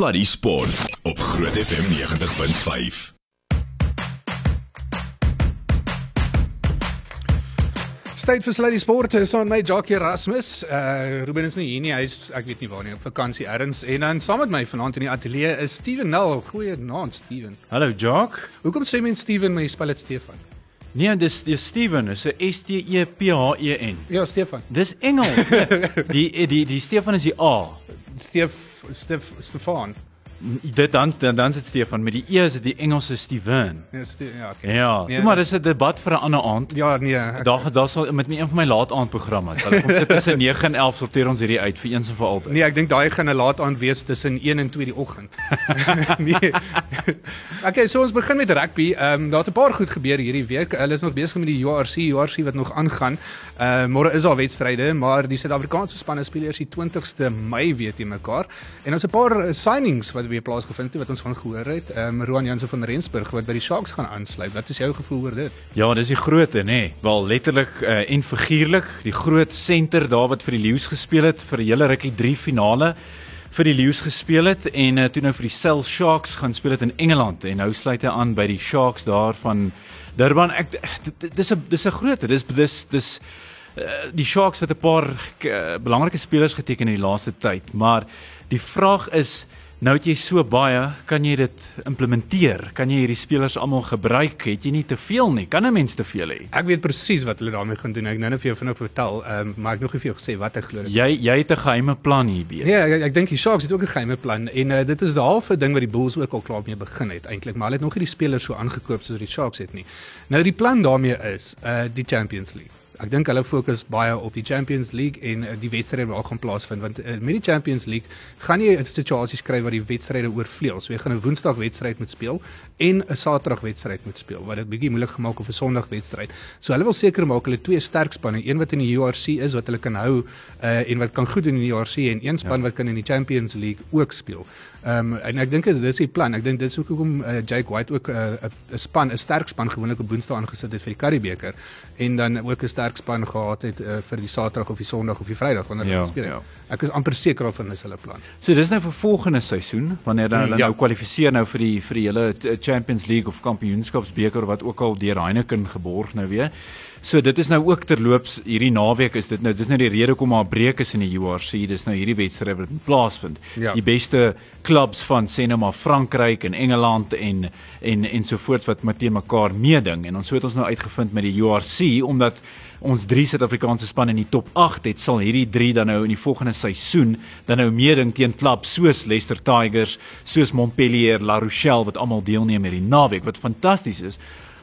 Sluddy Sport op Groot FM 90.5. Tyd vir Sluddy Sport is aan my Jackie Erasmus. Uh Ruben is nie hier nie. Hy is ek weet nie waar nie, op vakansie ergens. En dan saam met my vanaand in die ateljee is Steven Nel. Goeienaand Steven. Hallo Jock. Hoekom sê mense Steven maar jy spel dit Stefan? Nee, dis dis Steven, is 'n S T E P H E N. Ja, Stefan. Dis Engels. Nee, die die die Stefan is die A. Steph, Steph, Stefan. Dit dan dan dan sit Stefan met die E is dit die Engelse Steven. Ja, Ste ja, okay. Ja, Nee, maar dis 'n debat vir 'n ander aand. Ja, nee. Ek, Daar daar sal met een van my laataandprogramme. Hulle kom sit tussen 9 en 11 sorteer ons hierdie uit vir eens en vir altyd. nee, ek dink daai gaan 'n laat aand wees tussen 1 en 2 die oggend. nee. Okay, so ons begin met rugby. Ehm um, daar het 'n paar goed gebeur hierdie week. Hulle is nog besig met die URC, URC wat nog aangaan. Uh môre is daar wedstryde, maar die Suid-Afrikaanse spanne speel eers die 20ste Mei weer teen mekaar. En ons 'n paar uh, signings wat weer plaasgevind het wat ons van gehoor het. Ehm um, Roan Jansen van Rensburg wat by die Sharks gaan aansluit. Wat is jou gevoel oor dit? Ja, dis die grootte, nê. Nee. Wel letterlik uh, en figuurlik, die groot senter daar wat vir die Lions gespeel het vir 'n hele rukkie 3 finale vir die Lions gespeel het en uh, toe nou vir die Cell Sharks gaan speel het in Engeland en nou sluit hy aan by die Sharks daar van Durban. Ek dis 'n dis 'n grootte. Dis dis dis uh, die Sharks het 'n paar uh, belangrike spelers geteken in die laaste tyd, maar die vraag is Nou het jy so baie, kan jy dit implementeer? Kan jy hierdie spelers almal gebruik? Het jy nie te veel nie? Kan 'n mens te veel hê? Ek weet presies wat hulle daarmee gaan doen. Ek nou net vir jou vinnig vertel, um, maar ek nog nie vir jou gesê wat ek glo. dit- Jy jy het 'n geheime plan hierby. Ja, ek, ek dink die Sharks het ook 'n geheime plan en uh, dit is die halfe ding wat die Bulls ook al klaar mee begin het eintlik, maar hulle het nog nie die spelers so aangekoop soos die Sharks het nie. Nou die plan daarmee is uh die Champions League. Ek dink hulle fokus baie op die Champions League en uh, die wedstryde wat gaan plaasvind want uh, met die Champions League gaan jy 'n situasie skry waar die wedstryde oorvleuel. So jy gaan 'n Woensdag wedstryd moet speel en 'n Saterdag wedstryd moet speel wat dit bietjie moeilik gemaak of 'n Sondag wedstryd. So hulle wil seker maak hulle twee sterk spanne, een wat in die URC is wat hulle kan hou uh en wat kan goed doen in die URC en een span ja. wat kan in die Champions League ook speel. Ehm um, en ek dink dis die plan. Ek dink dit is hoekom uh, Jake White ook 'n uh, 'n span, 'n sterk span gewoonlik op Woensdae aangesit het vir die Curriebeeker en dan ook 'n sterk span gehad het uh, vir die Saterdag of die Sondag of die Vrydag wanneer Ja, hulle speel. ja. Ek is amper seker of hulle is hulle plan. So dis nou vir volgende seisoen wanneer dan hulle Ja. nou kwalifiseer nou vir die vir die hele Champions League of Kampioenskapsbeker wat ook al deur Heineken geborg nou weer. So dit is nou ook terloops hierdie naweek is dit nou dis nou die rede hoekom daar 'n breek is in die URC. Dis nou hierdie wedstryd wat plaasvind. Ja. Die beste klubs van sê nou maar Frankryk en Engeland en en en so voort wat met teen mekaar meeding en ons so het ons nou uitgevind met die URC omdat ons drie Suid-Afrikaanse spanne in die top 8 het, sal hierdie drie dan nou in die volgende seisoen dan nou meeding teen klubs soos Leicester Tigers, soos Montpellier, La Rochelle wat almal deelneem hierdie naweek wat fantasties is.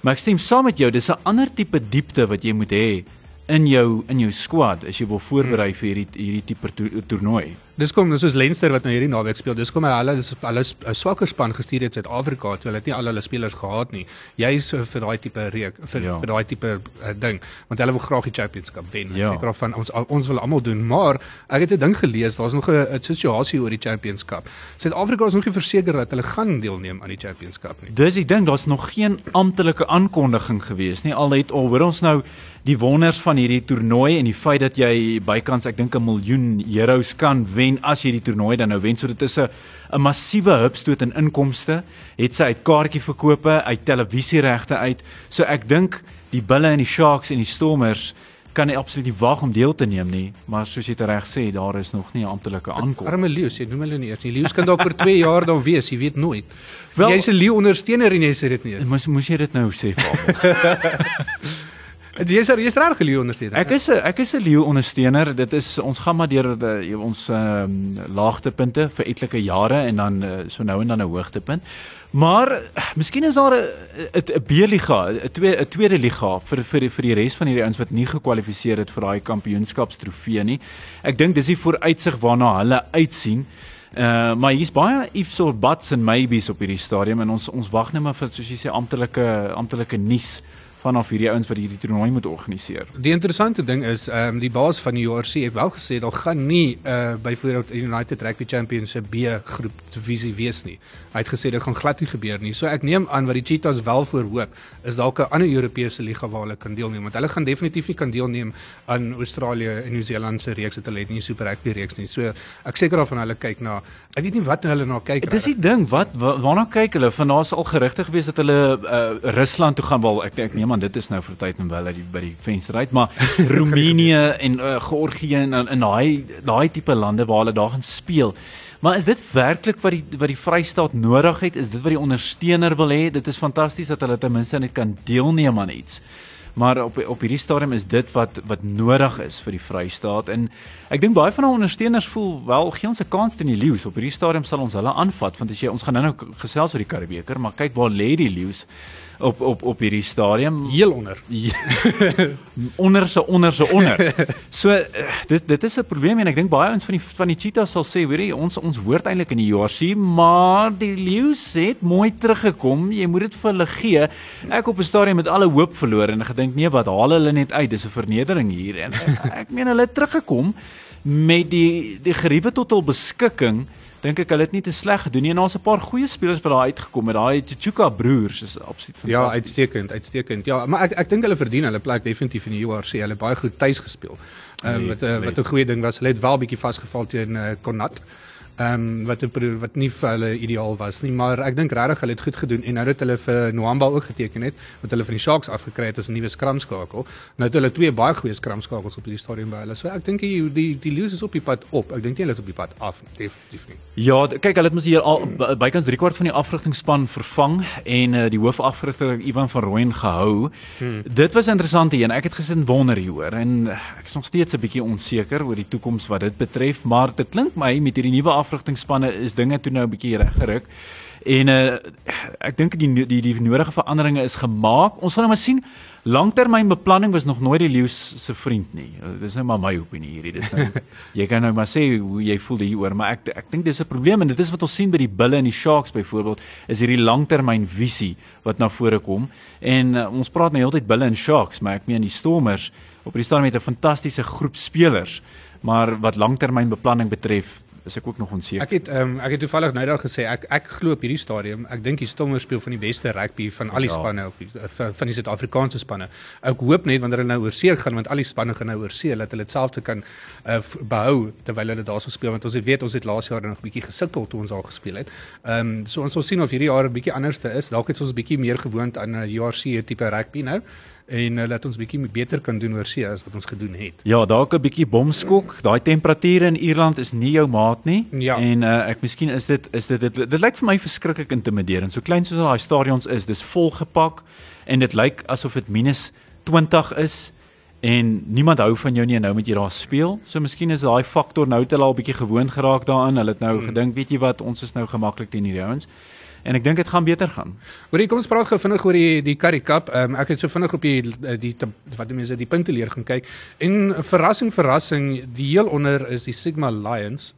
Maar ek stem saam met jou, dis 'n ander tipe diepte wat jy moet hê in jou in jou squad as jy wil voorberei vir hierdie hierdie tipe to toernooi. Dis kom dis soos Leinster wat nou hierdie naweek speel. Dis kom hulle is hulle 'n swakker span gestuur het Suid-Afrika, toe hulle het nie al hulle spelers gehad nie. Jy's uh, vir daai tipe reek vir Ja. vir daai tipe uh, ding, want hulle wil graag die Championship wen. Ja. Seker van ons ons wil almal doen, maar ek het 'n ding gelees, daar's nog 'n situasie oor die Championship. Suid-Afrika is nog nie verseker dat hulle gaan deelneem aan die Championship nie. Dis die ding, daar's nog geen amptelike aankondiging gewees nie. Al het al hoor ons nou die wonders van hierdie toernooi en die feit dat jy bykans ek dink 'n miljoen euros kan wen as jy die toernooi dan nou wen. So dit is 'n 'n massiewe hupstoot in inkomste. Het sy uit kaartjieverkope, uit televisieregte uit. So ek dink die Bulle en die Sharks en die Stormers kan nie absoluut nie wag om deel te neem nie, maar soos jy reg sê, daar is nog nie 'n amptelike aankondiging. Arme leeu's, jy noem hulle nie eers nie. Leeu's kan dalk oor 2 jaar dan wees, jy weet nooit. Jy's 'n leeu ondersteuner en jy sê dit nie. Moes moes jy dit nou sê almal? Jy's jy's reg leeu ondersteuner. Ek is 'n ek is 'n leeu ondersteuner. Dit is ons gaan maar deur die, ons ehm um, laagtepunte vir etlike jare en dan uh, so nou en dan 'n hoogtepunt. Maar uh, miskien is daar 'n 'n B-liga, 'n twee 'n tweede liga vir vir vir die res van hierdie ouens wat nie gekwalifiseer het vir daai kampioenskapstrofee nie. Ek dink dis die vooruitsig waarna hulle uitsien. Uh maar hier's baie ifs or buts and maybes op hierdie stadium en ons ons wag net maar vir soos jy sê amptelike amptelike nuus vanaf hierdie ouens wat hierdie toernooi moet organiseer. Die interessante ding is, ehm um, die baas van die URC het wel gesê daar gaan nie uh byvoorbeeld United Rugby Championship B groep divisie wees nie. Hy het gesê dit gaan glad nie gebeur nie. So ek neem aan wat die Cheetahs wel voorhoop is dalk 'n ander Europese liga waar hulle kan deelneem want hulle gaan definitief nie kan deelneem aan Australië en Nieu-Seeland se reeks wat hulle het nie Super Rugby reeks nie. So ek seker of van hulle kyk na ek weet nie wat hulle na kyk. Dis die ding, wat wa, waarna kyk hulle? Van daar's al gerugte gewees dat hulle uh, Rusland toe gaan wil. Ek ek neem aan dit is nou vir tyd en wel uit by die venster uit, maar Roemenië en uh, Georgië en in daai daai tipe lande waar hulle daar gaan speel. Maar is dit werklik wat die wat die Vrystaat nodig het? Is dit wat die ondersteuner wil hê? Dit is fantasties dat hulle ten minste net kan deelneem aan iets. Maar op op hierdie stadium is dit wat wat nodig is vir die Vrystaat en ek dink baie van ons ondersteuners voel wel gee ons 'n kans teen die leeu's. Op hierdie stadium sal ons hulle aanvat want as jy ons gaan nou-nou gesels oor die Karibeker, maar kyk waar lê die leeu's? Op op op hierdie stadium heel onder. onder se onder se onder. So eh, dit dit is 'n probleem en ek dink baie ons van die van die cheetahs sal sê, hoorie, ons ons hoort eintlik in die URC, maar die leeu's het mooi teruggekom. Jy moet dit vir hulle gee. Ek op 'n stadium met alle hoop verloor en gedink nee, wat haal hulle net uit? Dis 'n vernedering hier en ek, ek meen hulle het teruggekom met die die geriewe tot hul beskikking dink ek hulle het nie te sleg gedoen nie en daar's 'n paar goeie spelers wat daar uitgekom het. Daai Tchuka broers is absoluut fantasties. Ja, uitstekend, uitstekend. Ja, maar ek ek dink hulle verdien hulle plek definitief in die URC. Hulle het baie goed tuis gespeel. Ehm um, wat uh, wat 'n goeie ding was. Hulle het wel 'n bietjie vasgeval teen uh, Konat ehm um, wat wat nie vir hulle ideaal was nie, maar ek dink regtig hulle het goed gedoen en nou dat hulle vir Noamba ook geteken het, wat hulle van die Sharks afgekry het as 'n nuwe skramskakel. Nou het hulle twee baie goeie skramskakels op hierdie stadium by hulle. So ek dink die die die Lions is op die pad op. Ek dink nie hulle is op die pad af nie, definitief nie. Ja, kyk, hulle het mos hier al bykans 3 kwart van die afrigtingspan vervang en uh, die hoofafrigter Ivan van Rooyen gehou. Hmm. Dit was interessant hier en ek het gesin wonder hieroor en ek is nog steeds 'n bietjie onseker oor die toekoms wat dit betref, maar dit klink my met hierdie nuwe afrigtingspanne is dinge toe nou 'n bietjie reggeruk. En uh, ek dink die, die die nodige veranderinge is gemaak. Ons gaan nou maar sien. Langtermynbeplanning was nog nooit die leeu se vriend nie. Uh, dis nou maar my opinie hierdie. Dit nou jy kan nou maar sê hoe jy voel hieroor, maar ek ek dink dis 'n probleem en dit is wat ons sien by die Bulle en die Sharks byvoorbeeld, is hierdie langtermynvisie wat na vore kom. En uh, ons praat nou heeltyd Bulle en Sharks, maar ek meen die Stormers op hierdie stadium met 'n fantastiese groep spelers, maar wat langtermynbeplanning betref, is ek ook nog onseker. Ek het ehm um, ek het toevallig nou daag gesê ek ek glo op hierdie stadium, ek dink die Stormers speel van die beste rugby van al die ja. spanne op die, eh, van die Suid-Afrikaanse spanne. Ek hoop net wanneer hulle nou oor see gaan want al die spanne gaan nou oor see dat hulle dieselfde kan uh, behou terwyl hulle daar so speel want ons het weet ons het laas jaar nog bietjie gesukkel toe ons al gespeel het. Ehm um, so ons sal sien of hierdie jaar 'n bietjie anderste is. Dalk het ons 'n bietjie meer gewoond aan 'n uh, URC tipe rugby nou en uh, laat ons bietjie beter kan doen oor see as wat ons gedoen het. Ja, dalk 'n bietjie bomskok. Daai temperature in Ierland is nie jou maat nie. Ja. En uh, ek miskien is dit is dit dit, dit, dit lyk vir my verskriklik intimiderend. So klein soos daai stadions is, dis volgepak en dit lyk asof dit minus 20 is en niemand hou van jou nie en nou moet jy daar speel. So miskien is daai faktor nou te al 'n bietjie gewoond geraak daaraan. Hulle het nou hmm. gedink, weet jy wat, ons is nou gemaklik teen hierdie ouens en ek dink dit gaan beter gaan. Hoorie, kom ons praat gou vinnig oor die die Curry Cup. Um, ek het so vinnig op die die, die wat mense die punte leer gaan kyk en verrassing verrassing, die heel onder is die Sigma Lions.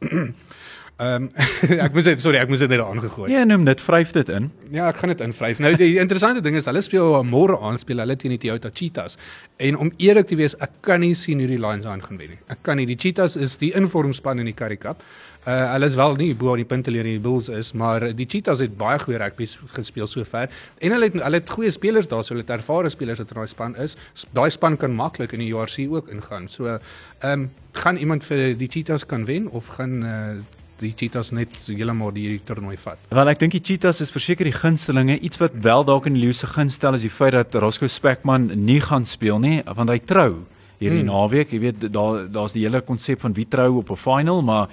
Ehm um, ek moet sê sorry, ek moet dit net aangegooi. Nee, noem dit vryf dit in. Ja, ek gaan dit invryf. Nou die interessante ding is hulle speel môre aan speel hulle teen die Toyota Cheetahs. En om eerlik te wees, ek kan nie sien hoe die Lions aan gaan wen nie. Ek kan nie. Die Cheetahs is die informspan in die Currie Cup. Uh hulle is wel nie bo aan die punte leer in die Bulls is, maar die Cheetahs het baie goeie rugby gespeel sover. En hulle het hulle het goeie spelers daar, so hulle het ervare spelers wat in daai span is. Daai span kan maklik in die URC ook ingaan. So ehm um, gaan iemand vir die Cheetahs kan wen of gaan uh die Cheetahs net heeltemal die toernooi vat. Wel ek dink die Cheetahs is verseker die gunstelinge. Iets wat wel dalk in leeu se gunstel is die feit dat Roscoe Speckman nie gaan speel nie want hy trou hierdie hmm. naweek. Jy weet daar daar's die hele konsep van wie trou op 'n final, maar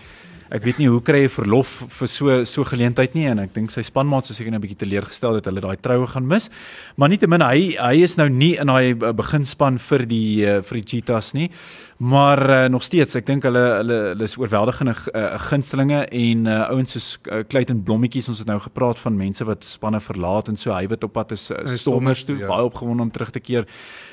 ek weet nie hoe kry hy verlof vir so so geleentheid nie en ek dink sy spanmaats is seker nou 'n bietjie teleurgestel dat hulle daai troue gaan mis. Maar nietemin hy hy is nou nie in daai eh, beginspan vir die uh, vir die Cheetahs nie. Maar uh, nog steeds, ek dink hulle hulle hulle is oorweldigende uh, gunstelinge en uh, ouens soos uh, Clayton Blommetjies ons het nou gepraat van mense wat spanne verlaat en so hy wat op pad is uh, Stormers toe ja. baie opgewonde om terug te keer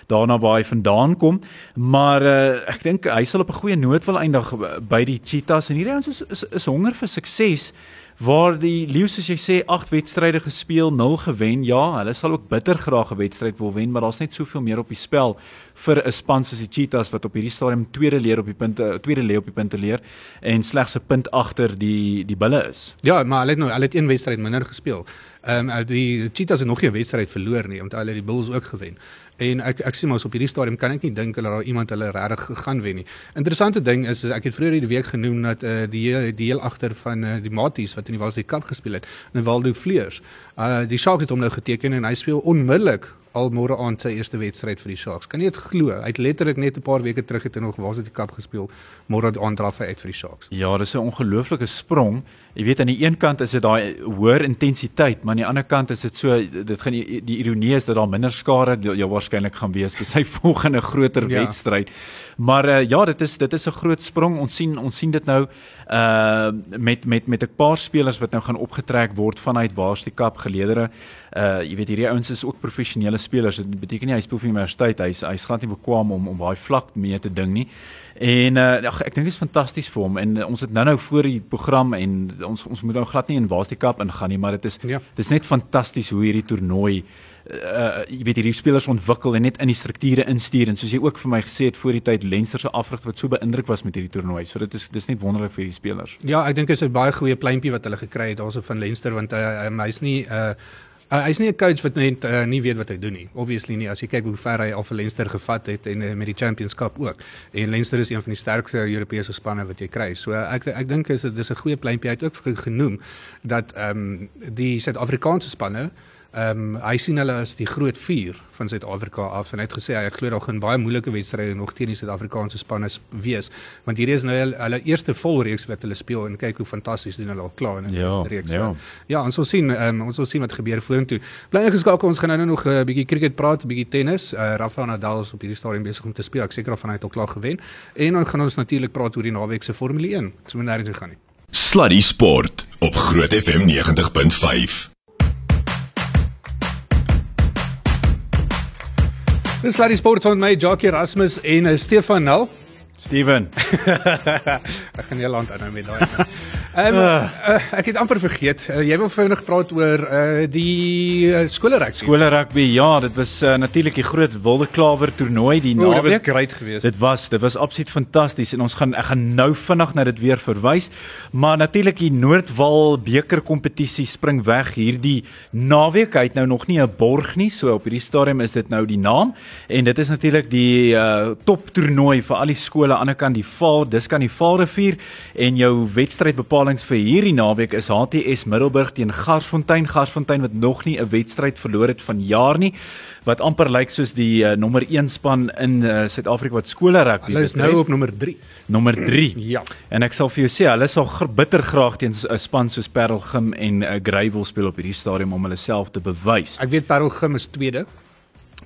daarna waar hy vandaan kom. Maar uh, ek dink hy sal op 'n goeie noot wil eindig by die Cheetahs en hierdie ouens is, is is honger vir sukses waar die Lions soos jy sê 8 wedstryde gespeel, 0 gewen. Ja, hulle sal ook bitter graag 'n wedstryd wil wen, maar daar's net soveel meer op die spel vir 'n span soos die Cheetahs wat op hierdie stadium tweede leer op die punte tweede lê op die punte leer en slegs 'n punt agter die die Bulle is. Ja, maar hulle het nou hulle het een wedstryd minder gespeel. Ehm um, die Cheetahs het nog nie 'n wedstryd verloor nie, omdat hulle die Bulls ook gewen. En ek ek sê mos op hierdie stadium kan ek nie dink hulle daar iemand hulle regtig gegaan wen nie. Interessante ding is, is ek het vroeër hierdie week genoem dat uh, die die heel agter van uh, die Maties wat in die Varsity Cup gespeel het, Nevaldo Fleurs. Uh die Sharks het hom nou geteken en hy speel onmiddellik al môre aand sy eerste wedstryd vir die Sharks. Kan jy dit glo? Hy het letterlik net 'n paar weke terug het hy nog Varsity Cup gespeel. Môre aand draf hy uit vir die Sharks. Ja, dis 'n ongelooflike sprong. Jy weet aan die een kant is dit daai hoër intensiteit, maar aan die ander kant is dit so dit gaan die, die ironie is dat daar minder skare jou waarskynlik gaan wees by sy volgende groter ja. wedstryd. Maar uh, ja, dit is dit is 'n groot sprong. Ons sien ons sien dit nou uh met met met 'n paar spelers wat nou gaan opgetrek word vanuit Varsity Cup geleedere. Uh jy weet hierdie ouens is ook professionele spelers. Dit beteken nie hy speel vir universiteit. Hy's hy's glad nie bekwam om om daai vlak mee te ding nie. En uh ach, ek dink dit is fantasties vir hom en uh, ons het nou-nou voor die program en ons ons moet nou glad nie in Varsity Cup ingaan nie, maar dit is ja. dit is net fantasties hoe hierdie toernooi uh jy weet hierdie spelers ontwikkel en net in die strukture instuur en soos jy ook vir my gesê het voor die tyd Lenser se afrigter wat so beïndruk was met hierdie toernooi. So dit is dis net wonderlik vir hierdie spelers. Ja, ek dink dit is 'n baie goeie pleintjie wat hulle gekry het daarso van Lenser want uh, um, hy's nie uh Uh, hy's nie 'n coach wat net uh, nie weet wat hy doen nie. Obviously nie as jy kyk hoe ver hy al vir Leinster gevat het en uh, met die Champions Cup ook. En Leinster is een van die sterkste Europese spanne wat jy kry. So uh, ek ek dink is dit is 'n goeie pleintjie uit ook genoem dat ehm um, die Suid-Afrikaanse spanne Ehm um, hy sien hulle as die groot vuur van Suid-Afrika af en hy het gesê hy glo daar gaan baie moeilike wedstryde nog teen die Suid-Afrikaanse spanne wees want hierdie is nou hulle, hulle eerste volreeks wat hulle speel en kyk hoe fantasties doen hulle al klaar in die ja, reeks. Ja, ja, ons sal sien um, ons sal sien wat gebeur vorentoe. Bly ingeskakel ons gaan nou nog 'n uh, bietjie cricket praat, 'n bietjie tennis. Uh, Rafael Nadal is op hierdie stadium besig om te speel. Ek seker of hy het al klaar gewen. En dan gaan ons natuurlik praat oor die naweek se Formule 1. So moet nêrens gaan nie. Sluddy Sport op Groot FM 90.5. Dis Larry Sports met my Jackie Erasmus en uh, Stefan Nel. Steven. ek gaan nie land aan nou met daai. Ehm uh, ek het amper vergeet. Uh, jy wil vinnig praat oor uh, die uh, skole rugby. Skole rugby. Ja, dit was uh, natuurlik die groot Wilde Klawer toernooi die naweek. Dit was great geweest. Dit was dit was absoluut fantasties en ons gaan ek gaan nou vinnig na dit weer verwys. Maar natuurlik die Noordwal beker kompetisie spring weg hierdie naweek. Hy het nou nog nie 'n borg nie, so op hierdie stadium is dit nou die naam en dit is natuurlik die uh, top toernooi vir al die skole die ander kant die Vaal, dis kan die Vaalrivier en jou wedstrydbepalings vir hierdie naweek is HTS Middelburg teen Garsfontein, Garsfontein wat nog nie 'n wedstryd verloor het van jaar nie wat amper lyk soos die uh, nommer 1 span in uh, Suid-Afrika wat skole rugby betref. Hulle is nou op nommer 3. Nommer 3. Ja. En ek sal vir jou sê, hulle sal bitter graag teen 'n span soos Parelgym en uh, Greyville speel op hierdie stadium om hulle self te bewys. Ek weet Parelgym is tweede.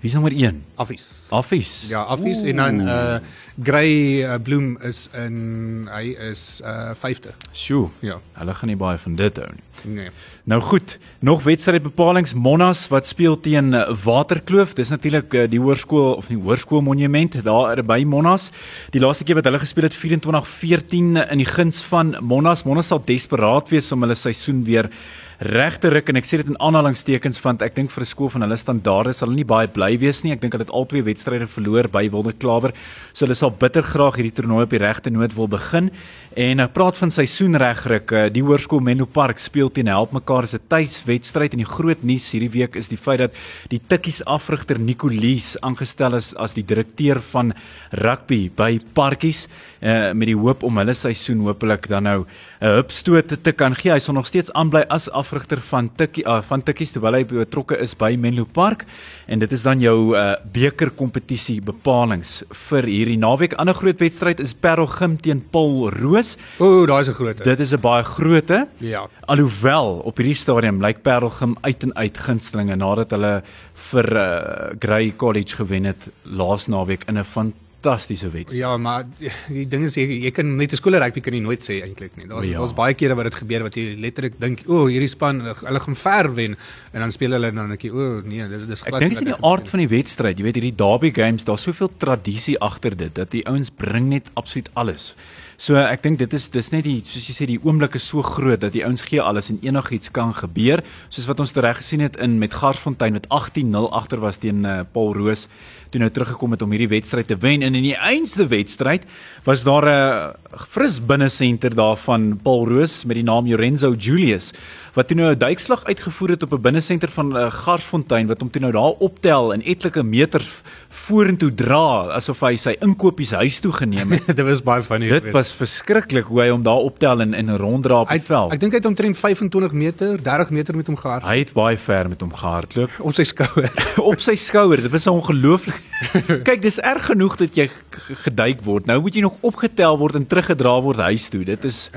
Wie is nommer 1? Affies. Affies. Ja, Affies en dan uh Grey uh, Bloem is in hy is uh 5de. Sjoe. Ja. Hulle gaan nie baie van dit hou nie. Nee. Nou goed, nog wedstrydbepalings Monnas wat speel teen Waterkloof. Dis natuurlik die hoërskool of die hoërskool monument daar by Monnas. Die laaste keer wat hulle gespeel het 24-14 in die guns van Monnas. Monnas sal desperaat wees om hulle seisoen weer reg te ruk en ek sê dit in aanhalingstekens want ek dink vir 'n skool van hulle standaarde sal hulle nie baie bly wees nie. Ek dink hulle het al twee wedstryde verloor by Wilde Klawer. So hulle sal bitter graag hierdie toernooi op die regte noot wil begin. En ek praat van seisoen regruk. Die hoërskool Menlo Park speel teen Help mekaar as 'n tuiswedstryd en die groot nuus hierdie week is die feit dat die Tikkies afrigter Nicolies aangestel is as die direkteur van rugby by Parkies uh, met die hoop om hulle seisoen hopelik dan nou 'n hupstoot te kan gee. Hy sal nog steeds aanbly as afrigter van Tikkie uh, van Tikkies terwyl hy betrokke is by Menlo Park en dit is dan jou uh, beker kompetisie bepalinge vir hierdie naweek. Ander groot wedstryd is Parel Gym teen Paul Roos. Ooh, daai is 'n groot. Dit is 'n baie groote. Ja. Alhoewel op hierdie stadium lyk Parel Gym uit en uit gunstelinge nadat hulle vir uh, Grey College gewen het laas naweek in 'n fantastiese wedstryd. Ja, maar die ding is jy, jy kan net 'n skool rugby kan jy nooit sê eintlik nie. Daar's ja. daar's baie kere wat dit gebeur wat jy letterlik dink, o, oh, hierdie span hulle gaan ver wen en dan speel hulle dan net, o, oh, nee, dit is glad. Ek dink dit is die aard van die wedstryd. Jy weet hierdie derby games, daar's soveel tradisie agter dit dat die ouens bring net absoluut alles. So ek dink dit is dis net die soos jy sê die oomblik is so groot dat die ouens gee alles en enigiets kan gebeur. Soos wat ons reg gesien het in met Garsfontein wat 18-0 agter was teen uh, Paul Roos toe nou teruggekom het om hierdie wedstryd te wen. En in die einste wedstryd was daar 'n fris binnesenter daarvan Paul Roos met die naam Lorenzo Julius wat toe nou 'n duikslag uitgevoer het op 'n binnesenter van uh, Garsfontein wat hom toe nou daar optel en etlike meters vorentoe dra asof hy sy inkopies huis toe geneem het. dit was baie funny. Dit was verskriklik hoe hy hom daar optel en in 'n ronddra op die veld. Ek dink hy het omtrent 25 meter, 30 meter met hom gehard. Hy het baie ver met hom gehardloop op sy skouer. op sy skouer. Dit was ongelooflik. Kyk, dis erg genoeg dat jy geduik word. Nou moet jy nog opgetel word en teruggedra word huis toe. Dit is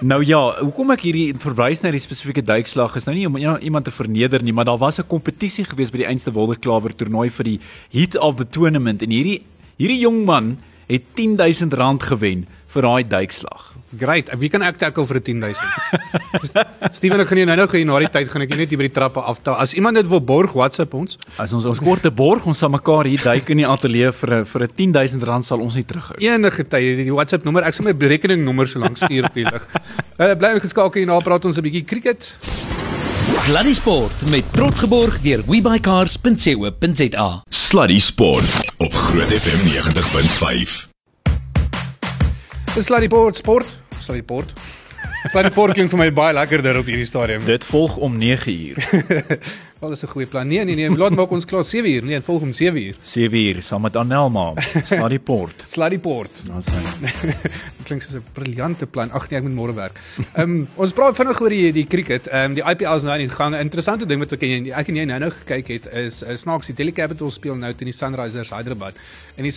nou ja, hoekom ek hierdie verwys na die spesifieke duikslag is nou nie om iemand te verneder nie, maar daar was 'n kompetisie gewees by die Einste Wilderklawer toernooi vir die Heat of the Tournament en hierdie hierdie jong man het R10000 gewen vir daai duikslag. Great. Wie kan ek tackle vir 10000? Steven, ek gaan jou nou-nou gee na die tyd gaan ek net hier by die trappe aftel. As iemand dit wil borg, WhatsApp ons. As ons ons korte borg, ons sal mekaar hier duik in die ateljee vir 'n vir 'n 10000 rand sal ons nie terughou. Enige tyd, die WhatsApp nommer, ek sal my rekeningnommer so lank stuur op die lig. Uh, bly ingeskakel hier na praat ons 'n bietjie cricket. Sluddy Sport met trots geborg deur webycars.co.za. Sluddy Sport op Groot FM 90.5. Dis Sluddy Sport sport, Sluddy Sport. Sluddy Sport klink vir my baie lekkerder op hierdie stadium. Dit volg om 9 uur. Wel is 'n goeie plan. Nee nee nee, laat maak ons klaar 7 uur. Nee, volg om 7 uur. 7 uur saam met Anelma. Sluddy Port. Sluddy Port. Ons sien. Dit klink soos 'n briljante plan. Ag nee, ek moet môre werk. Ehm um, ons praat vinnig oor die die cricket. Ehm um, die IPL is nou in gang. 'n Interessante ding wat ek en jy ek en jy nou-nou gekyk het is is snaaks die Delhi Capitals speel nou teen die Sunrisers Hyderabad. En die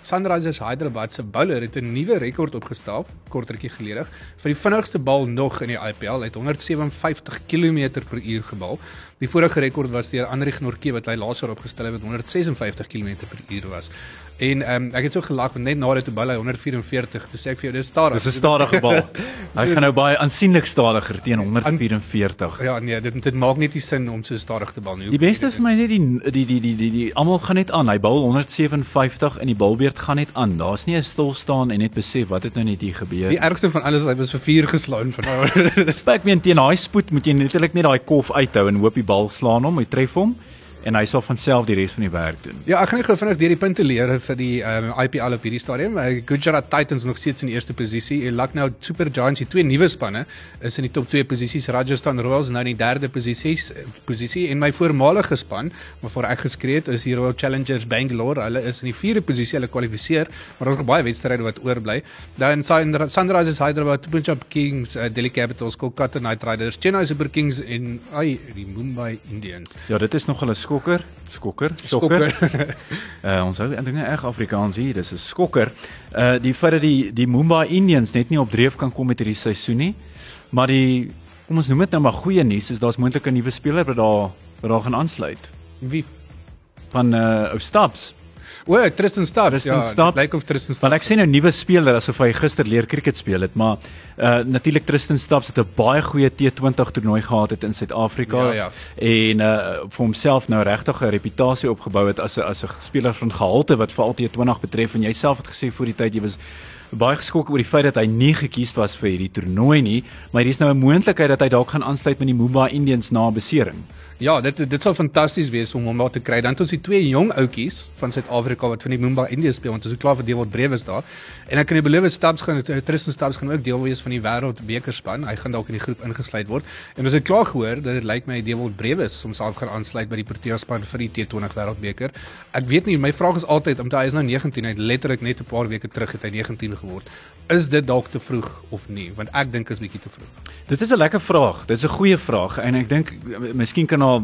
Sunrisers Hyderabad se bowler het 'n nuwe rekord opgestel kortertjie gelede vir die vinnigste bal nog in die IPL. Hy het 157 km/h gebal. Die vorige rekord was deur Andri Gnorke wat hy laas jaar opgestel het wat 156 km/h was. En ehm um, ek het so gelag want net nadat toe bal hy 144, dis ek vir jou dis stadig. Dis 'n stadige bal. hy gaan nou baie aansienlik stadiger teen 144. Ja nee, dit dit maak net nie sin om so stadig te bal nie. Die beste vir my net die die die die die, die almal gaan net aan. Hy bal 157 en die balbeurt gaan net aan. Daar's nie 'n stil staan en net besef wat het nou net hier gebeur. Die ergste van alles is hy was vir 4 geslaan van nou. ek meen teen daai spoed moet jy natuurlik net daai kof uithou en hoop die bal slaan hom, hy tref hom en hy sal van self die res van die werk doen. Ja, ek gaan net gou vinnig deur die punte leer vir die um, IPL op hierdie stadium. Uh, Gujarat Titans nog steeds in die eerste posisie. Lucknow Super Giants, die twee nuwe spanne, is in die top 2 posisies. Rajasthan Royals nou in die derde posisie posisie en my voormalige span, waarvoor ek geskree het, is die Royal Challengers Bangalore. Hulle is in die vierde posisie. Hulle kwalifiseer, maar daar's nog baie wedstryde wat oorbly. Dan Sunrisers Hyderabad, Punjab Kings, uh, Delhi Capitals, Kolkata Knight Riders, Chennai Super Kings en ai die Mumbai Indians. Ja, dit is nog hulle skokker, skokker, skokker. uh ons hou dinge reg Afrikaans hier, dis 'n skokker. Uh die feit dat die die Mumbai Indians net nie op dreef kan kom met hierdie seisoen nie. Maar die kom ons noem dit nou maar goeie nuus is daar's moontlik 'n nuwe speler wat daar wat daar gaan aansluit. Wie van uh ou Stubbs O, Tristan Stubbs. Tristan ja, Stubbs. Lyk of Tristan Stubbs. Want ek sê nou nuwe speler asof hy gister leer cricket speel het, maar uh natuurlik Tristan Stubbs het 'n baie goeie T20 toernooi gehad het in Suid-Afrika ja, ja. en uh vir homself nou regtig 'n reputasie opgebou het as 'n as 'n speler van gehalte wat veral T20 betref en jouself het gesê voor die tyd jy was baie geskok oor die feit dat hy nie gekies was vir hierdie toernooi nie, maar hier is nou 'n moontlikheid dat hy dalk gaan aansluit met die Mumbai Indians na besering. Ja, dit dit sal fantasties wees om hom daar te kry. Dan het ons die twee jong ouetjies van Suid-Afrika wat van die Mumbai Indians speel ons is klaar vir Dewald Brewes daar. En ek kan nie beloof Stabs gaan Tristan Stabs gaan ook deel wees van die Wêreldbeker span. Hy gaan dalk in die groep ingesluit word. En ons het klaar gehoor dat dit lyk my Dewald Brewes homself gaan aansluit by die Protea span vir die T20 Wêreldbeker. Ek weet nie, my vraag is altyd omdat hy is nou 19, hy het letterlik net 'n paar weke terug het hy 19 geword. Is dit dalk te vroeg of nie? Want ek dink is bietjie te vroeg. Dit is 'n lekker vraag. Dit is 'n goeie vraag en ek dink miskien kan al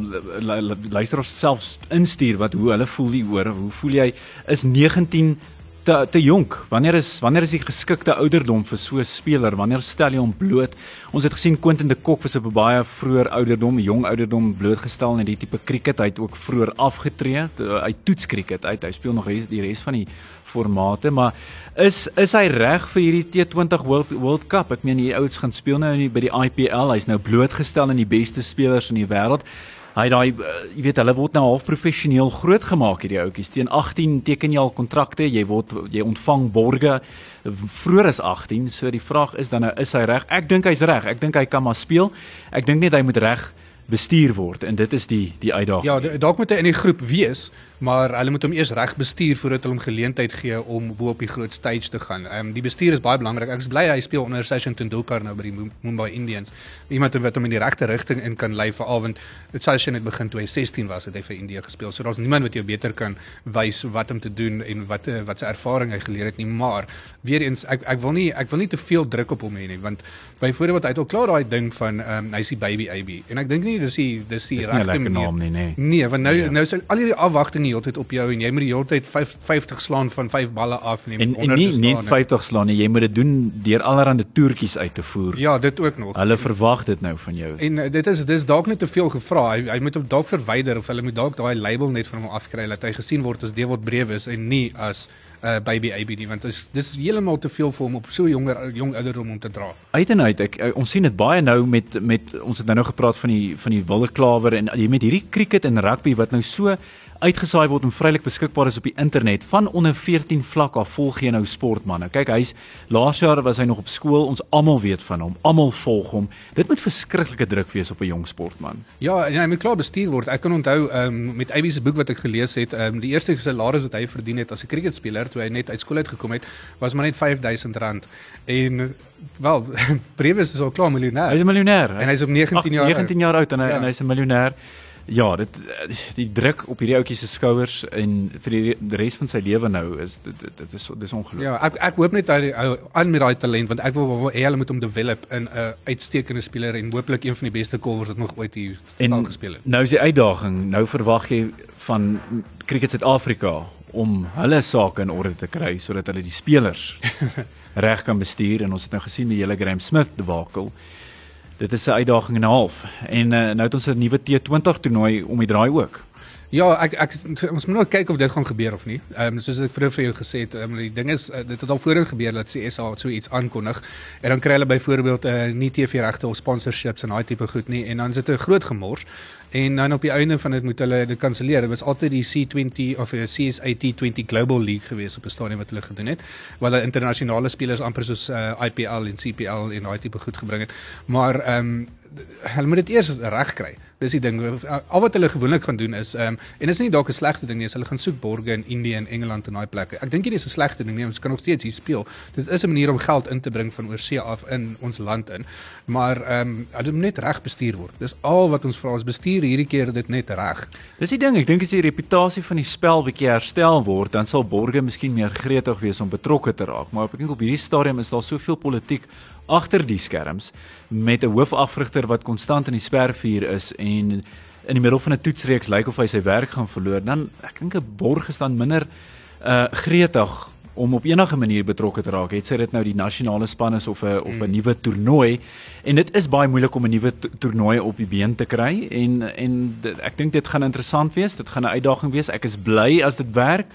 luisteraars selfs instuur wat hoe hulle voel hieroor. Hoe voel jy is 19 te te jonk. Wanneer is wanneer is die geskikte ouderdom vir so 'n speler? Wanneer stel jy hom bloot? Ons het gesien Quentin de Kock was op 'n baie vroeër ouderdom, jong ouderdom blootgestel in die tipe cricket. Hy het ook vroeër afgetree. Hy toets cricket uit. Hy speel nog res, die res van die formate, maar is is hy reg vir hierdie T20 World World Cup? Ek meen hierdie ouens gaan speel nou by die IPL. Hy's nou blootgestel aan die beste spelers in die wêreld. Hy daai uh, jy weet hulle word nou half professioneel grootgemaak hierdie ouetjies. Teen 18 teken jy al kontrakte, jy word jy ontvang borge vroeër as 18. So die vraag is dan nou is hy reg? Ek dink hy's reg. Ek dink hy kan maar speel. Ek dink net hy moet reg bestuur word en dit is die die uitdaging. Ja, dalk moet hy in die groep wees, maar hulle moet hom eers reg bestuur voordat hulle hom geleentheid gee om bo op die groot stage te gaan. Ehm um, die bestuur is baie belangrik. Ek is bly hy speel onder Sachin Tendulkar nou by die Mumbai Indians. Iemand wat hom in die regte rigting in kan lei vir Avond. Dit Sachin het begin toe hy 16 was het hy vir India gespeel. So daar's niemand wat jou beter kan wys wat om te doen en wat wat sy ervaring hy geleer het nie, maar weer eens ek ek wil nie ek wil nie te veel druk op hom hê nie, want byvoorbeeld hy het al klaar daai ding van ehm um, hy's die baby AB en ek dink nie dis die dis die regte naam nie, nee. Nee, want nou nee. nou sal al hierdie afwagting die hele tyd op jou en jy moet die hele tyd 50 slaan van 5 balle af en en, en nie nie 50 slaan nie jy moet dit doen deur allerlei toertjies uit te voer. Ja, dit ook nog. Hulle verwag dit nou van jou. En uh, dit is dis dalk net te veel gevra. Hy, hy moet hom dalk verwyder of hulle moet dalk daai label net van hom afkry dat hy gesien word as Dewald Brewes en nie as uh, baby ABD want dis dis heeltemal te veel vir hom op so jonger jong ouderdom om te dra. Uit en uit ek ons sien dit baie nou met met ons het nou nou gepraat van die van die wilde klawer en met hierdie cricket en rugby wat nou so uitgesaai word en vrylik beskikbaar is op die internet van onder 14 vlak af volg jy nou sportman. Nou kyk hy's laas jaar was hy nog op skool. Ons almal weet van hom. Almal volg hom. Dit moet verskriklike druk wees op 'n jong sportman. Ja, en hy moet klaar bestuur word. Ek kan onthou um, met Abby se boek wat ek gelees het, um, die eerste salaris wat hy verdien het as 'n cricketspeler toe hy net uit skool uit gekom het, was maar net R5000 en wel Brevis is al klaar miljonair. Hy's 'n miljonair. En hy's op 19 jaar 19 jaar oud en hy ja. en hy's 'n miljonair. Ja, dit die druk op hierdie ouetjie se skouers en vir die res van sy lewe nou is dit dit, dit is dis ongelooflik. Ja, ek ek hoop net hy aan met daai talent want ek wil wil hulle moet hom develop in 'n uitstekende speler en hooplik een van die beste kolwers wat nog ooit hier al gespeel het. Nou is die uitdaging, nou verwag jy van Cricket Suid-Afrika om hulle sake in orde te kry sodat hulle die spelers reg kan bestuur en ons het nou gesien die hele Graham Smith debakel dit is 'n uitdaging en 'n half. En uh, nou het ons 'n nuwe T20 toernooi om die draai ook. Ja, ek ek ons moet nou kyk of dit gaan gebeur of nie. Ehm um, soos ek vroeër vir jou gesê het, um, die ding is uh, dit het al voorheen gebeur dat CSA so iets aankondig en dan kry hulle byvoorbeeld 'n uh, eh, nie TV regte of sponsorships en daai tipe goed nie en dan is dit 'n groot gemors en dan op die einde van dit moet hulle dit kanselleer. Dit was altyd die C20 of 'n CSA T20 Global League gewees op 'n stadium wat hulle gedoen het waar hulle internasionale spelers amper soos uh, IPL en CPL en daai tipe goed gebring het. Maar ehm um, hulle moet dit eers reg kry. Dis die ding. Al wat hulle gewoonlik gaan doen is ehm um, en dit is nie dalk 'n slegte ding nie, hulle gaan soek borge in Indië en Engeland en daai plekke. Ek dink nie dis 'n slegte ding nie, ons kan nog steeds hier speel. Dit is 'n manier om geld in te bring van oorsee af in ons land in. Maar ehm um, dit moet net reg bestuur word. Dis al wat ons vra, ons bestuur hierdie keer dit net reg. Dis die ding, ek dink as die reputasie van die spel bietjie herstel word, dan sal borge miskien meer gretig wees om betrokke te raak. Maar ek dink op hierdie stadium is daar soveel politiek agter die skerms met 'n hoofafrigter wat konstant in die spervuur is en in die middel van 'n toetsreeks lyk of hy sy werk gaan verloor, dan ek dink 'n borg is dan minder uh gretig om op enige manier betrokke te raak. Het sy dit nou die nasionale span is of 'n of 'n hmm. nuwe toernooi en dit is baie moeilik om 'n nuwe toernooi op die been te kry en en dit, ek dink dit gaan interessant wees. Dit gaan 'n uitdaging wees. Ek is bly as dit werk.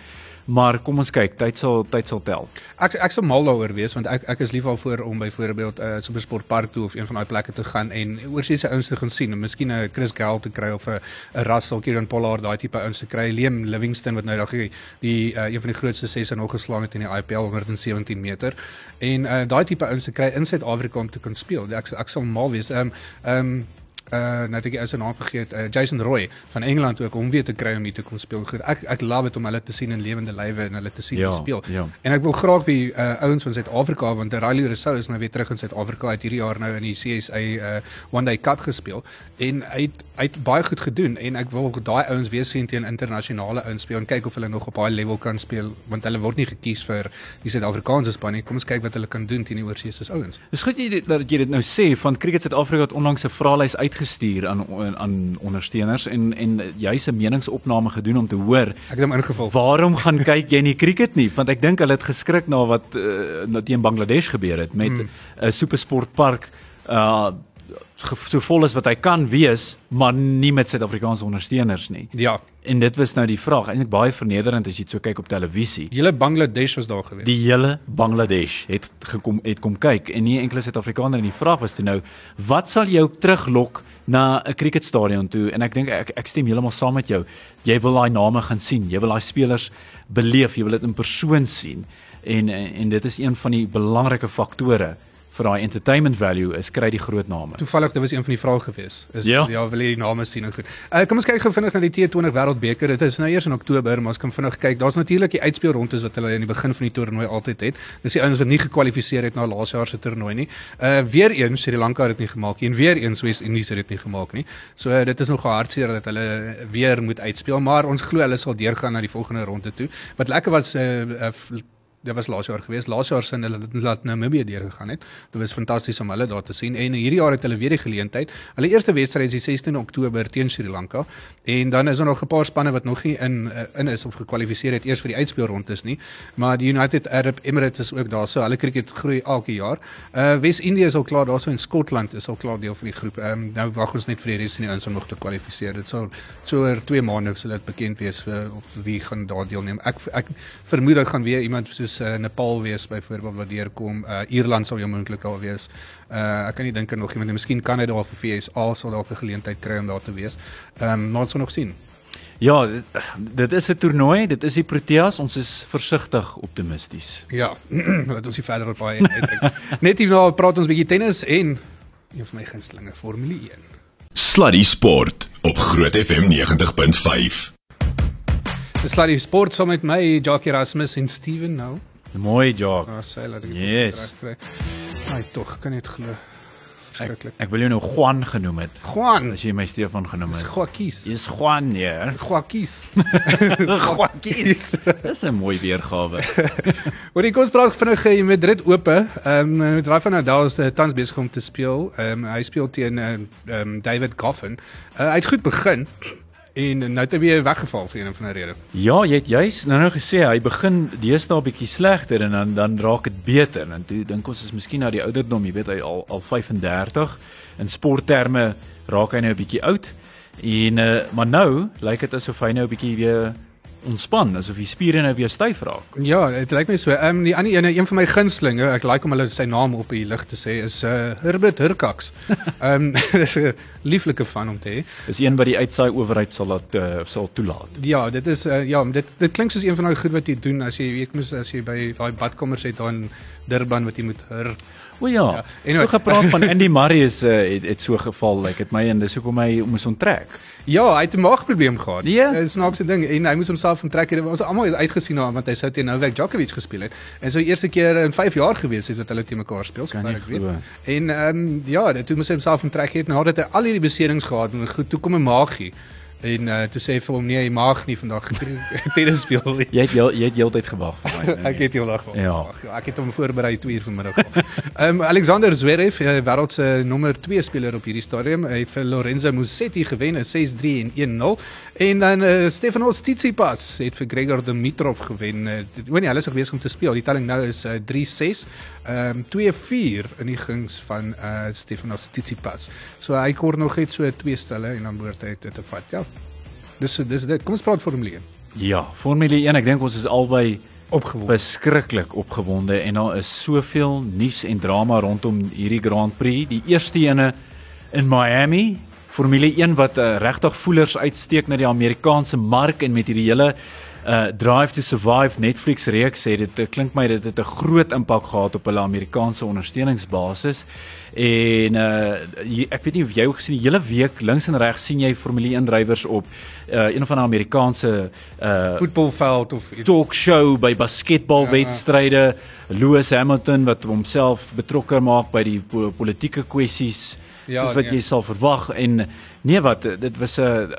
Maar kom ons kyk, tyd sal tyd sal tel. Ek ek sal mal daaroor wees want ek ek is lief daarvoor om byvoorbeeld 'n uh, supersportpark toe of een van daai plekke te gaan en oorsee se ouens te gaan sien en miskien 'n Chris Gale te kry of 'n 'n Russell Kieran Pollard daai tipe ouens te kry. Liam Livingston wat nou daag die, die uh, een van die grootste sesse nog geslaan het in die IPL 117 meter. En uh, daai tipe ouens te kry in Suid-Afrika om te kan speel. Ek ek sal mal wees. Ehm um, ehm um, uh nou het ek sy naam vergeet uh, Jason Roy van Engeland ook om weer te kry om hier te kom speel. Goed, ek ek love dit om hulle te sien in lewende lywe en hulle te sien ja, speel. Ja. En ek wil graag wie uh ouens van Suid-Afrika want Riley Rousseau is nou weer terug in Suid-Afrika uit hierdie jaar nou in die CSA uh One Day Cup gespeel en hy het, hy het baie goed gedoen en ek wil daai ouens weer sien teen internasionale ouens speel en kyk of hulle nog op daai level kan speel want hulle word nie gekies vir die Suid-Afrikaanse span nie. Kom ons kyk wat hulle kan doen teen die oorsee se ouens. Dis goed jy dat jy dit nou sê van Cricket Suid-Afrika het onlangs 'n vraelys uit gestuur aan aan ondersteuners en en jy's 'n meningsopname gedoen om te hoor. Ek het hom ingevul. Waarom gaan kyk jy nie cricket nie? Want ek dink hulle het geskrik na wat uh, teen Bangladesh gebeur het met 'n hmm. uh, supersportpark uh so vol is wat hy kan wees, maar nie met Suid-Afrikaanse ondersteuners nie. Ja. En dit was nou die vraag, eintlik baie vernederend as jy dit so kyk op televisie. Die hele Bangladesh was daar gewees. Die hele Bangladesh het gekom het kom kyk en nie enkele Suid-Afrikaner en die vraag was toe nou, wat sal jou teruglok na 'n cricketstadion toe en ek dink ek ek stem heeltemal saam met jou. Jy wil daai name gaan sien, jy wil daai spelers beleef, jy wil dit in persoon sien en en dit is een van die belangrike faktore vir daai entertainment value is kry die groot name. Toevallig dit was een van die vrae gewees. Is Ja. ja, wil jy die name sien en goed. Uh, kom ons kyk gou vinnig na die T20 Wêreldbeker. Dit is nou eers in Oktober, maar ons kan vinnig kyk. Daar's natuurlik die uitspelrondes wat hulle in die begin van die toernooi altyd het. Dis die ouens wat nie gekwalifiseer het na laas jaar se toernooi nie. Uh weer eens Sri Lanka het dit nie gemaak nie en weer eens Wes-Indies het dit nie gemaak nie. So uh, dit is nog hartseer dat hulle weer moet uitspeel, maar ons glo hulle sal deurgaan na die volgende ronde toe. Wat lekker was uh, uh Dit was laas jaar gewees. Laas jaar sin hulle laat Namibië deurgegaan het. Dit was fantasties om hulle daar te sien en hierdie jaar het hulle weer die geleentheid. Hulle eerste wedstryd is die 16 Oktober teen Sri Lanka en dan is daar nog 'n paar spanne wat nog nie in in is of gekwalifiseer het eers vir die uitspelrondes nie. Maar die United Arab Emirates is ook daar. So hulle cricket groei elke jaar. Uh Wes-Indië is al klaar daarso en Skotland is al klaar deel van die groep. Ehm um, nou wag ons net vir die res van die ouens om nog te kwalifiseer. Dit sal so oor 2 maande sal dit bekend wees vir of wie gaan daar deelneem. Ek ek vermoed dit gaan weer iemand soos uh, Nepal wees byvoorbeeld wat deurkom. Uh Ierland sal jou moontlik al wees. Uh ek kan nie dink aan nog iemand nie. Miskien Kanada of VSA sal dalk 'n geleentheid kry om daar te wees. Ehm um, maar ons sal nog sien. Ja, dit, dit is 'n toernooi, dit is die Proteas, ons is versigtig optimisties. Ja, wat ons hier verder op baie uitdink. Net hierna praat ons bietjie tennis en een van my gunstelinge Formule 1. Sluddy Sport op Groot FM 90.5. Dis die sport saam met my Jackie Erasmus en Steven nou. Mooi job. Ah, sê laat ek dit Yes. reg kry. Ai tog, kan net glo. Ek, Verskriklik. ek wil jou nou Juan genoem het. Juan, As jy my Stefan genoem dis het. Joaquis. Jy's Juan, ja. Joaquis. Joaquis. Dis 'n mooi weergawe. Oor die kos praat vinnig in Madrid ope. Ehm um, Rafa Nadal is uh, tans besig om te speel. Ehm um, hy speel teen ehm um, David Goffin. Uh, hy het goed begin en nou het hy weer weggeval vir een of ander rede. Ja, jy het juis nou nou gesê hy begin deesdae bietjie slegter en dan dan raak dit beter. En toe dink ons is miskien nou die ouderdom, jy weet hy al al 35 in sportterme raak hy nou 'n bietjie oud. En uh, maar nou lyk dit asof hy nou 'n bietjie weer ontspan, asof die spiere nou weer styf raak. Ja, dit lyk my so. Ehm um, die ander ene, een van my gunstelinge, ek like om hulle sy naam op die lig te sê, is uh Herbert Hurkacz. Ehm um, dis 'n lieflike van om te hê. Is een wat die uitsaai owerheid sal laat uh, sal toelaat. Ja, dit is uh, ja, dit dit klink soos een van daai goed wat jy doen as jy weet mos as jy by daai badkamers het daar in Durban wat jy moet hur. O ja. Ja, anyway. Toe gepraat van Andy Murray is uh, het, het so geval, like dit my en dis hoekom hy moes onttrek. Ja, hy het 'n maagprobleem gehad. Ja. Dis 'n snaakse ding en hy moes homself onttrek het. Ons het almal uitgesien na want hy sou teen Novak Djokovic gespeel het. En so eerste keer in 5 jaar gewees het dat hulle teen mekaar speel, sover nie ek weet. En ehm um, ja, dit toe moes hy homself onttrek het nadat hy al hierdie beserings gehad het en goed toe kom 'n maagie. En uh, toe sê hy vir hom nee, hy mag nie vandag tennis speel nie. Jy het heel, jy het heeltyd gewag vir my. nee, Ek het heeldag gewag. Ja. Ag, ja, ek het hom voorberei 2 uur vanmiddag. Ehm um, Alexander Zverev, eh, wêreld se nommer 2 speler op hierdie stadium, hy het vir Lorenzo Musetti gewen in 6-3 en 1-0. En dan uh, Stefanos Tsitsipas het vir Gregor Dimitrov gewen. Uh, o nee, hulle is besig om te speel. Die telling nou is uh, 3-6. Ehm um, 2-4 in die guns van uh, Stefanos Tsitsipas. So hy kort nog net so twee stelle en dan behoort hy dit te vat. Ja. Dis dis dit. Kom ons praat Formule 1. Ja, Formule 1, ek dink ons is albei Opgewonde. beskruklik opgewonde en daar is soveel nuus en drama rondom hierdie Grand Prix. Die eerste ene in Miami, Formule 1 wat uh, regtig voelers uitsteek na die Amerikaanse mark en met hierdie hele uh Drive to Survive Netflix reeks sê dit uh, klink my dit het 'n groot impak gehad op hulle Amerikaanse ondersteuningsbasis. En uh jy, ek weet nie of jy ook gesien die hele week links en regs sien jy Formule 1 drywers op uh een van die Amerikaanse uh Voetbalveld of talkshow by basketbalwedstryde. Lewis Hamilton wat homself betrokke maak by die po politieke kwessies Ja, soos wat nee. jy sal verwag en nee wat dit was 'n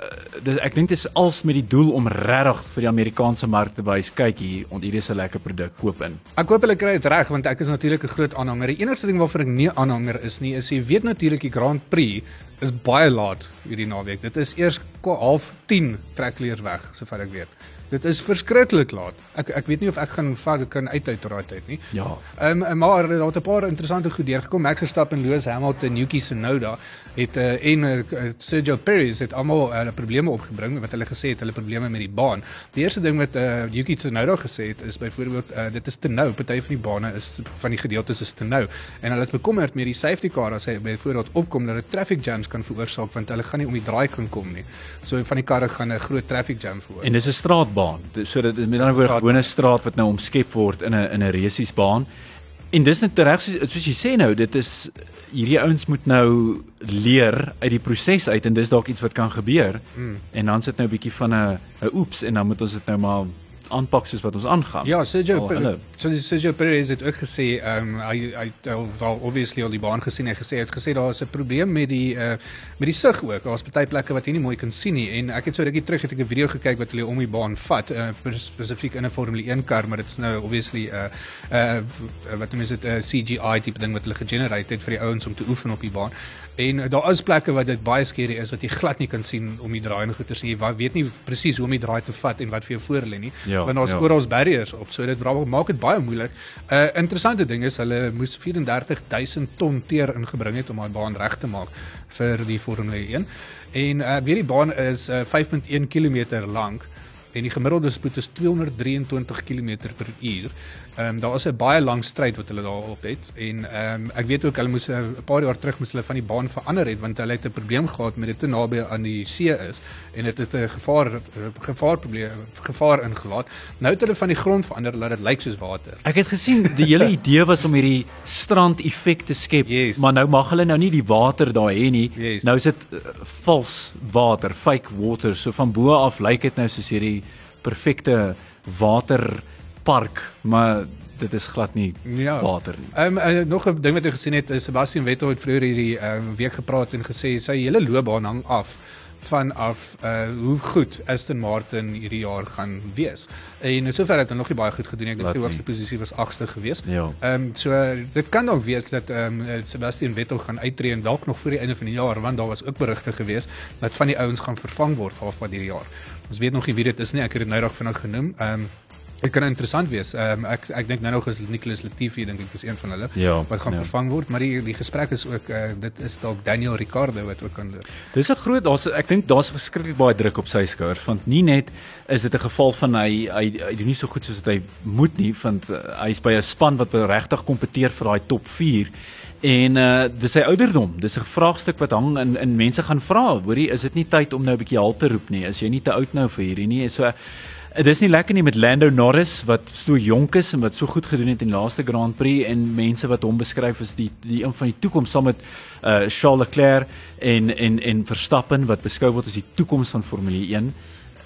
dis ek dink dit is als met die doel om regtig vir die Amerikaanse mark te wys kyk hier ont hierdie is 'n lekker produk koop in. Ek hoop hulle kry dit reg want ek is natuurlik 'n groot aanhanger. Die enigste ding waarvoor ek nie aanhanger is nie, is jy weet natuurlik die Grand Prix is baie laat hierdie naweek. Dit is eers half 10 trekleers weg, sover ek weet. Dit is verskriklik laat. Ek ek weet nie of ek gaan vat kan uithou tot daai tyd nie. Ja. Ehm um, maar daar het 'n paar interessante goed deurgekom. Max Verstappen, Lewis Hamilton, Yuki Tsunoda het uh, en uh, Sergio Perez het almal hulle uh, probleme opgebring wat hulle gesê het hulle probleme met die baan. Die eerste ding wat uh, Yuki Tsunoda gesê het is byvoorbeeld uh, dit is te nou. Party van die bane is van die gedeeltes is te nou en hulle is bekommerd met die safety car as hy byvoorbeeld opkom dat dit traffic jams kan veroorsaak want hulle gaan nie om die draai kan kom nie. So van die karre gaan 'n groot traffic jam veroorsaak. En dis 'n straatbaan. Dis so dit met ander woorde Straat- gewone straat wat nou omskep word in 'n in 'n resiesbaan. En dis net reg soos, soos jy sê nou, dit is hierdie ouens moet nou leer uit die proses uit en dis dalk iets wat kan gebeur. Mm. En dan sit nou 'n bietjie van 'n 'n oeps en dan moet ons dit nou maar aanpak soos wat ons aangaan. Ja, Sergio hulle- so Sergio Perez het ook gesê, ehm um, hy hy het al wel obviously al die baan gesien. Hy gesê hy het gesê daar is 'n probleem met die uh met die sig ook. Daar's baie plekke wat jy nie mooi kan sien nie. En ek het so rukkie terug het ek 'n video gekyk wat hulle om die baan vat, uh, spesifiek in 'n Formule 1 kar, maar dit is nou obviously 'n uh, uh, wat noem jy dit 'n uh, CGI tipe ding wat hulle gegenerate het vir die ouens om te oefen op die baan. En uh, daar is plekke wat dit baie skerry is wat jy glad nie kan sien om die draai en goeters nie. Jy weet nie presies hoe om die draai te vat en wat vir jou voor lê nie. Ja, want daar's ja. oral barriers op. So dit maak dit baie moeilik. 'n uh, Interessante ding is hulle moes 34000 ton teer ingebring het om daai baan reg te maak vir die Formule 1. En uh, ek weet die baan is uh, 5.1 km lank en die gemiddelde spoed is 223 km per uur. Ehm um, daar is 'n baie lang stryd wat hulle daarop het en ehm um, ek weet ook hulle moes uh, 'n paar jaar terug moes hulle van die baan verander het want hulle het 'n probleem gehad met dit te naby aan die see is en dit het 'n gevaar gevaar probleem gevaar ingelaat. Nou het hulle van die grond verander laat dit lyk soos water. Ek het gesien die hele idee was om hierdie strand effek te skep, Yes. maar nou mag hulle nou nie die water daar hê nie. Yes. Nou is dit uh, vals water, fake water. So van bo af lyk dit nou soos hierdie perfekte waterpark, maar dit is glad nie Ja. water nie. Ehm um, uh, nog 'n ding wat ek gesien het, is Sebastian Vettel het vroeër hierdie ehm um, week gepraat en gesê sy hele loopbaan hang af vanaf uh hoe goed Aston Martin hierdie jaar gaan wees. En sover het hulle nog nie baie goed gedoen nie. Ek dink die hoogste posisie was 8ste gewees. Ja. Ehm um, so uh, dit kan dalk wees dat ehm um, Sebastian Vettel gaan uittreë en dalk nog voor die einde van die jaar want daar was ook berigte gewees dat van die ouens gaan vervang word halfpad hierdie jaar. Ons weet nog nie wie dit is nie. Ek het dit nou dalk vinnig genoem. Ehm um, Dit kan interessant wees. Ehm um, ek ek dink nou nog is Nicholas Latifi dink ek is een van hulle Ja, wat gaan ja. vervang word, maar die die gesprek is ook uh, dit is dalk Daniel Ricardo wat ook kan loop. Dis 'n groot daar's ek dink daar's verskriklik baie druk op sy skouers want nie net is dit 'n geval van hy hy hy doen nie so goed soos wat hy moet nie want uh, hy's by 'n span wat regtig kompeteer vir daai top 4 en uh dis sy ouderdom dis 'n vraagstuk wat hang in in mense gaan vra hoorie is dit nie tyd om nou 'n bietjie halt te roep nie is jy nie te oud nou vir hierdie nie so Dit is nie lekker nie met Lando Norris wat so jonk is en wat so goed gedoen het in die laaste Grand Prix en mense wat hom beskryf as die die een van die toekoms saam met uh Charles Leclerc en en en Verstappen wat beskou word as die toekoms van Formule 1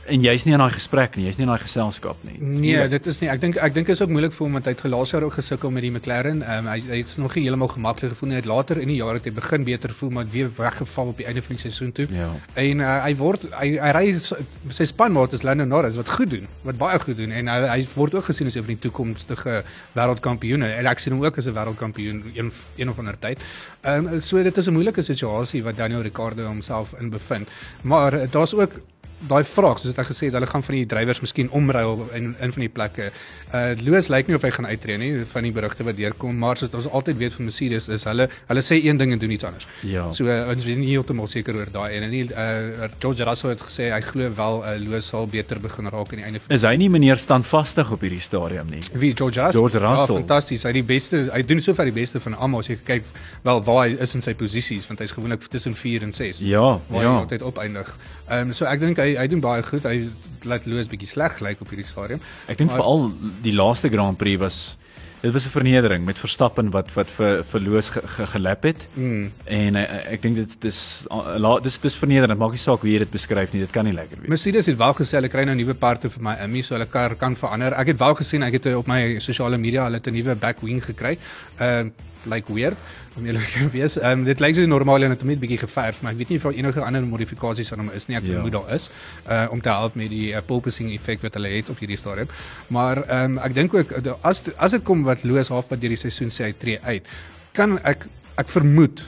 en jy's nie in daai gesprek nie, jy's nie in daai geselskap nie. Dis Nee, moeilik. dit is nie. Ek dink ek dink dit is ook moeilik vir hom want hy het gelaas jaar ook gesukkel met die McLaren. Ehm um, hy hy het nog nie heeltemal gemaklik gevoel nie. Hy het later in die jaar het hy begin beter voel maar weer weggeval op die einde van die seisoen toe. Ja. En uh, hy word hy hy ry sy spanmaat is Lando Norris wat goed doen, wat baie goed doen en hy hy word ook gesien as een van die toekomstige wêreldkampioene. En ek sien hom ook as 'n wêreldkampioen een een of ander tyd. Ehm um, so dit is 'n moeilike situasie wat Daniel Ricciardo homself in bevind. Maar uh, daar's ook daai vraag soos ek gesê het hulle gaan van die drywers miskien omruil in in van die plekke. Uh Lewis lyk nie of hy gaan uittreë nie van die berigte wat deurkom, maar soos ons altyd weet van Mercedes is hulle hulle sê een ding en doen iets anders. Ja. So uh, ons is nie heeltemal seker oor daai en nie uh George Russell het gesê hy glo wel uh, Lewis sal beter begin raak aan die einde van Is hy nie meneer standvastig op hierdie stadium nie? Wie George Russell? George Russell. Ja, fantasties. Hy die beste. Hy doen sover die beste van almal as jy kyk wel waar hy is in sy posisies want hy's gewoonlik tussen 4 en 6. Ja, waar ja. hy altyd opeindig. Ehm um, so ek dink hy hy doen baie goed. Hy laat Lewis bietjie sleg lyk op hierdie stadium. Ek dink veral die laaste Grand Prix was dit was 'n vernedering met Verstappen wat wat vir vir Loos ge, ge, gelap het. Mm. En uh, ek dink dit dis dis dis vernederend. Maak nie saak hoe jy dit beskryf nie. Dit kan nie lekker wees. Mercedes het wel gesê hulle kry nou nuwe parte vir my Immy, so hulle kar kan verander. Ek het wel gesien, ek het eh, op my sosiale media hulle het 'n nuwe back wing gekry. Ehm uh, lyk weird om eerlik te wees. Ehm um, dit lyk soos het hom net bietjie geverf, maar ek weet nie of daar enige ander modifikasies aan hom is nie. Ek Ja. vermoed daar is uh om te help met die uh, porpoising effek wat hulle het op hierdie stadium. Maar ehm um, ek dink ook uh, as as dit kom wat Loos halfpad deur die seisoen sê hy tree uit, kan ek ek vermoed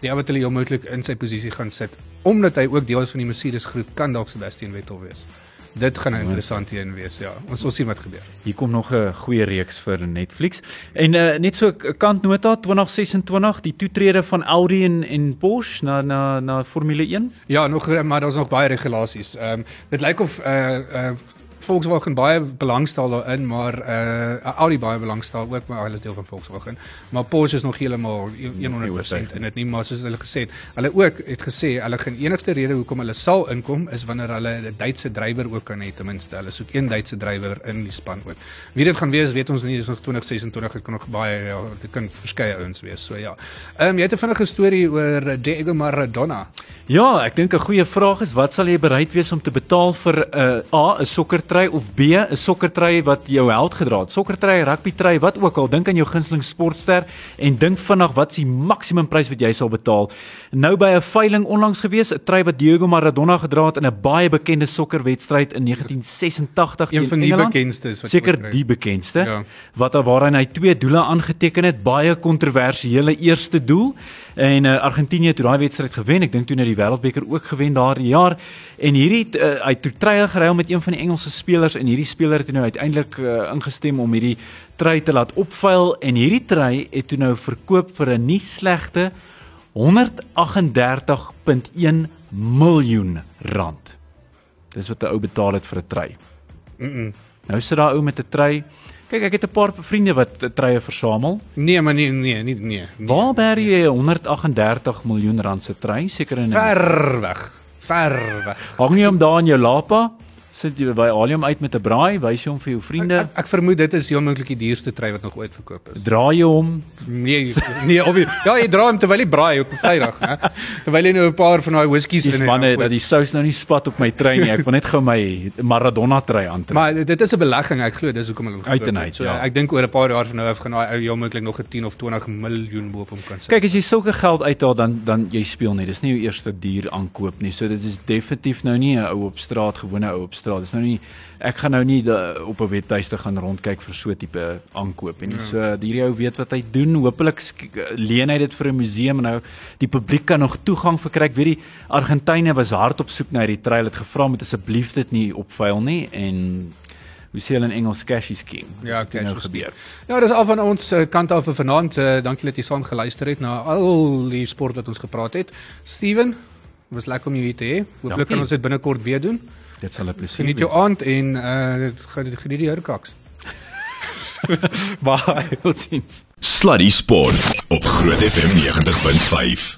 die wat hulle heel moontlik in sy posisie gaan sit omdat hy ook deel is van die Mercedes groep kan dalk Sebastian Vettel wees. Dit gaan 'n interessante een wees, ja. Ons sal sien wat gebeur. Hier kom nog 'n goeie reeks vir Netflix. En uh, net so 'n kantnota 2026, die toetrede van Audi en en Porsche na na na Formule 1. Ja, nog maar daar's nog baie regulasies. Ehm um, dit lyk of uh uh Volkswagen baie belangstel daarin, maar uh Audi baie belangstel ook maar hulle deel van Volkswagen. Maar Porsche is nog heeltemal 100% in dit nie, maar soos hulle gesê het, hulle ook het gesê hulle gaan enigste rede hoekom hulle sal inkom is wanneer hulle 'n Duitse drywer ook kan hê ten minste. Hulle soek een Duitse drywer in die span ook. Wie dit gaan wees, weet ons nie, dis nog 2026, dit kan nog baie ja, dit kan verskeie ouens wees. So ja. Ehm um, jy het 'n vinnige storie oor Diego Maradona. Ja, ek dink 'n goeie vraag is wat sal jy bereid wees om te betaal vir 'n uh, A, 'n sokkertry of B, 'n sokkertry wat jou held gedra het? Sokkertry, rugbytry, wat ook al, dink aan jou gunsteling sportster en dink vinnig wat is die maksimum prys wat jy sal betaal. Nou by 'n veiling onlangs gewees, 'n try wat Diego Maradona gedra het in 'n baie bekende sokkerwedstryd in 1986 een van die Engeland. bekendstes wat Seker die bekendste Ja. wat waarin hy twee doele aangeteken het, baie kontroversiële eerste doel en uh, Argentinië het daai wedstryd gewen. Ek dink toe net die Wêreldbeker ook gewen daardie jaar en hierdie uh, hy het toe treë geruil met een van die Engelse spelers en hierdie speler het nou uiteindelik uh, ingestem om hierdie try te laat opvuil en hierdie try het toe nou verkoop vir 'n nie slegte 138.1 miljoen rand. Dis wat 'n ou betaal het vir 'n try. Mm -mm. Nou sit daar ou met 'n try. Kyk, ek het 'n paar vriende wat trye versamel. Nee, maar nee, nee, nie nee. nee. Waar bær jy 138 miljoen rand se try? Seker in 'n Ver weg. Ver weg. Hang nie om daar in jou lapa. Sit jy by hom uit met 'n braai, wys jy hom vir jou vriende. Ek, ek, ek vermoed dit is heel moontlik die duurste try wat nog ooit verkoop is. Draai jy hom. Nee, nee, of jy, ja, jy dra hom terwyl jy braai op 'n Vrydag, hè. Terwyl jy nou 'n paar van daai whiskies Dis in het. manne dat die sous nou nie spat op my try nie. Ek wil net gou my Maradona try aantrek. Maar dit is 'n belegging, ek glo dis hoekom hulle hom gekoop het. uit, So ja. ek dink oor 'n paar jaar van nou af gaan daai ou heel moontlik nog 'n 10 of 20 miljoen bo op hom kan sit. Kyk as jy sulke geld uithaal dan dan jy speel nie. Dis nie jou eerste dier aankoop nie. So dit is definitief nou nie 'n ou op straat gewone ou op straat. Dis nou nie ek gaan nou nie de, op 'n webtuiste gaan rondkyk vir so tipe aankoop nie. Ja. So hierdie ou weet wat hy doen. Hoopelik leen hy dit vir 'n museum en nou die publiek kan nog toegang verkry. Ek weet die Argentyne was hard op soek na hierdie trail het gevra moet asseblief dit nie opvuil nie en hoe sê hulle in Engels cash is king. Ja, Wat nou cash is gebeur. Ja, dis al van ons uh, kant af vir vanaand. Uh, dankie dat jy saam geluister het na al die sport wat ons gepraat het. Steven, was lekker om jou hier te hê. Hooplik kan ons dit binnekort weer doen. Dit sal 'n plesier Geniet jou wees. aand en uh geniet die hurkaks. Bye. Totsiens. Sluddy Sport op Groot FM 90.5.